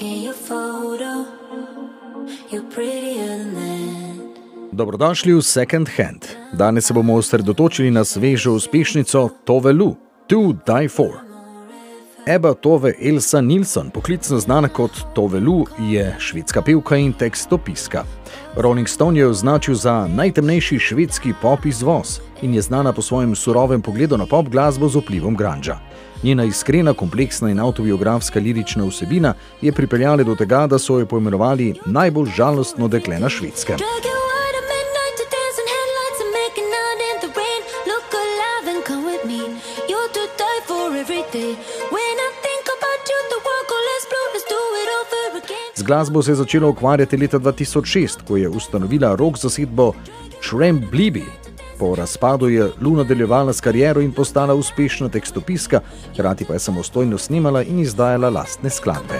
In your photo. You're prettier than that. Dobrodošli v Second Hand. Danes se bomo osredotočili na svežo uspešnico Tove Lu, To Die For. Eba Tove Elsa Nilsson, poklicno znana kot Tove Lu, je švedska pevka in tekstopiska. Rolling Stone je označil za najtemnejši švedski pop izvoz in je znana po svojem surovem pogledu na pop glasbo z vplivom grunča. Njena iskrena, kompleksna in autobiografska lirična vsebina je pripeljala do tega, da so jo poimenovali najbolj žalostno dekle na švedskem. Z glasbo se je začela ukvarjati leta 2006, ko je ustanovila rock zasedbo Tremblibi. Po razpadu je Lu nadaljevala s kariero in postala uspešna tekstopiska, hkrati pa je samostojno snemala in izdajala lastne skladbe.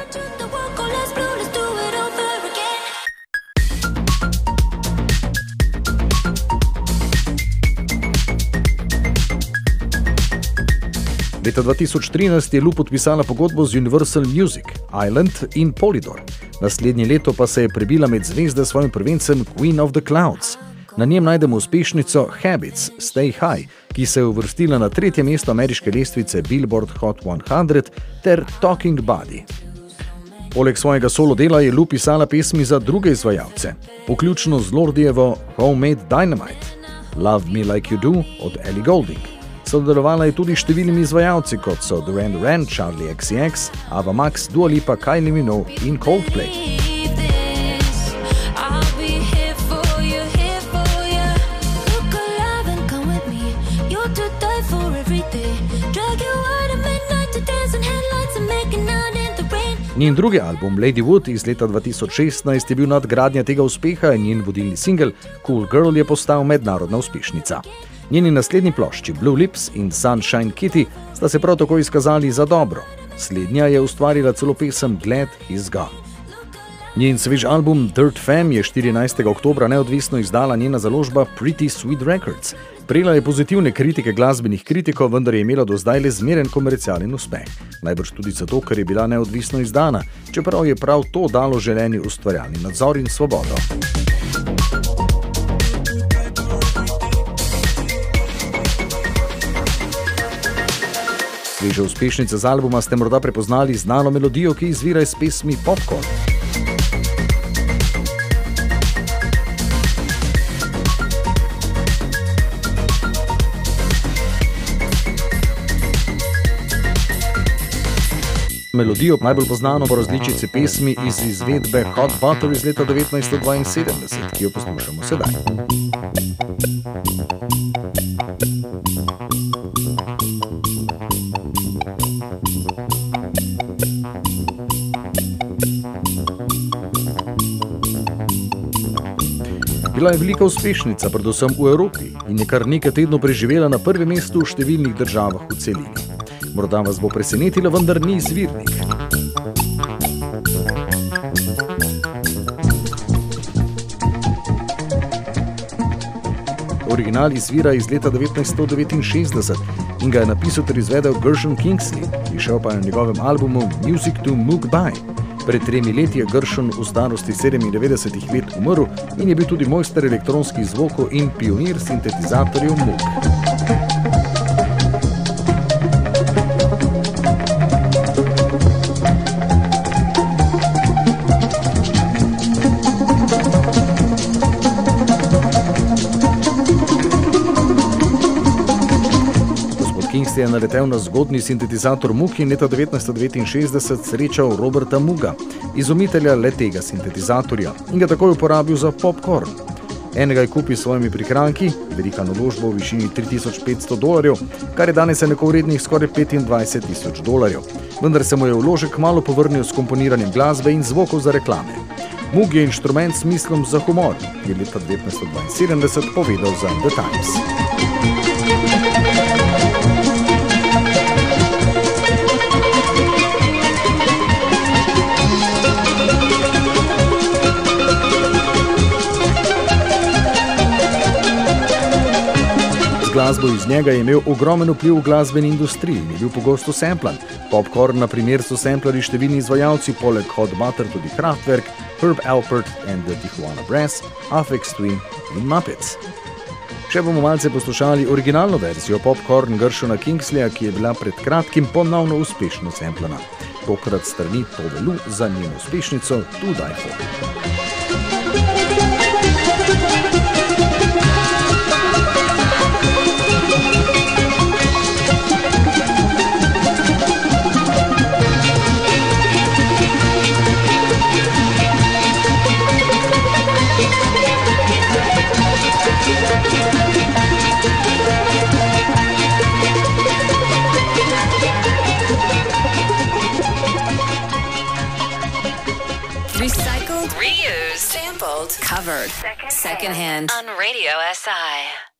Leta 2013 je Lu podpisala pogodbo z Universal Music, Island in Polydor. Naslednje leto pa se je prebila med zvezde s svojim prvencem Queen of the Clouds. Na njem najdemo uspešnico Habits, Stay High, ki se je uvrstila na tretje mesto ameriške lestvice Billboard Hot 100 ter Talking Body. Poleg svojega solo dela je Lu pisala pesmi za druge izvajalce, vključno z Lordijevo Homemade Dynamite, Love Me Like You Do od Ellie Golding. Sodelovala je tudi s številnimi izvajalci, kot so Duran Duran, Charlie XCX, Ava Max, Dua Lipa, Kylie Minogue in Coldplay. Njen drugi album Lady Wood iz leta 2016 je bil nadgradnja tega uspeha in njen vodilni singel Cool Girl je postal mednarodna uspešnica. Njeni naslednji plošči Blue Lips in Sunshine Kitty sta se prav tako izkazali za dobro. Slednja je ustvarila celo pesem Glad He's Gone. Njen svež album Dirt Fam je 14. oktober neodvisno izdala njena založba Pretty Sweet Records. Prejela je pozitivne kritike glasbenih kritikov, vendar je imela do zdaj le zmeren komercialen uspeh. Najbrž tudi zato, ker je bila neodvisno izdana, čeprav je prav to dalo želeni ustvarjalni nadzor in svobodo. Sveže uspešnice z albuma ste morda prepoznali znano melodijo, ki izvira iz pesmi Popcorn. Melodijo najbolj poznano po različici pesmi iz izvedbe Hot Butter iz leta 1972, ki jo poslušamo sedaj. Bila je velika uspešnica, predvsem v Evropi, in je kar nekaj tednov preživela na prvem mestu v številnih državah v celini. Morda vas bo presenetila, vendar ni izvirnik. Original izvira iz leta 1969 in ga je napisal ter izvedel Gershon Kingsley, pa je na njegovem albumu Music to Moog By. Pred tremi leti je Gershon v starosti 97 let umrl in je bil tudi mojster elektronskih zvokov in pionir sintetizatorjev Moog. Je naletel na zgodni sintetizator Moog in leta 1969 srečal Roberta Muga, izumitelja le tega sintetizatorja, in ga takoj uporabil za popcorn. Enega je kupil s svojimi prihranki, velika naložba v višini 3500 dolarjev, kar je danes enako vrednih skoraj 25 tisoč dolarjev. Vendar se mu je vložek malo povrnil s komponiranjem glasbe in zvokov za reklame. Mug je inštrument s mislom za humor, je leta 1972 povedal za The Times. Glasbo iz njega je imel ogromen vpliv v glasbeni industriji in je bil pogosto semplan. Popcorn, na primer, so semplari številni izvajalci, poleg Hot Butter tudi Kraftwerk, Herb Alpert and the Tijuana Brass, Afex Twin in Muppets. Če bomo malce poslušali originalno verzijo Popcorn Gršona Kingsleya, ki je bila pred kratkim ponovno uspešno semplana. Tokrat strani Povelu za njeno uspešnico Tudaj Gold. Covered. Second Secondhand. On Radio SI.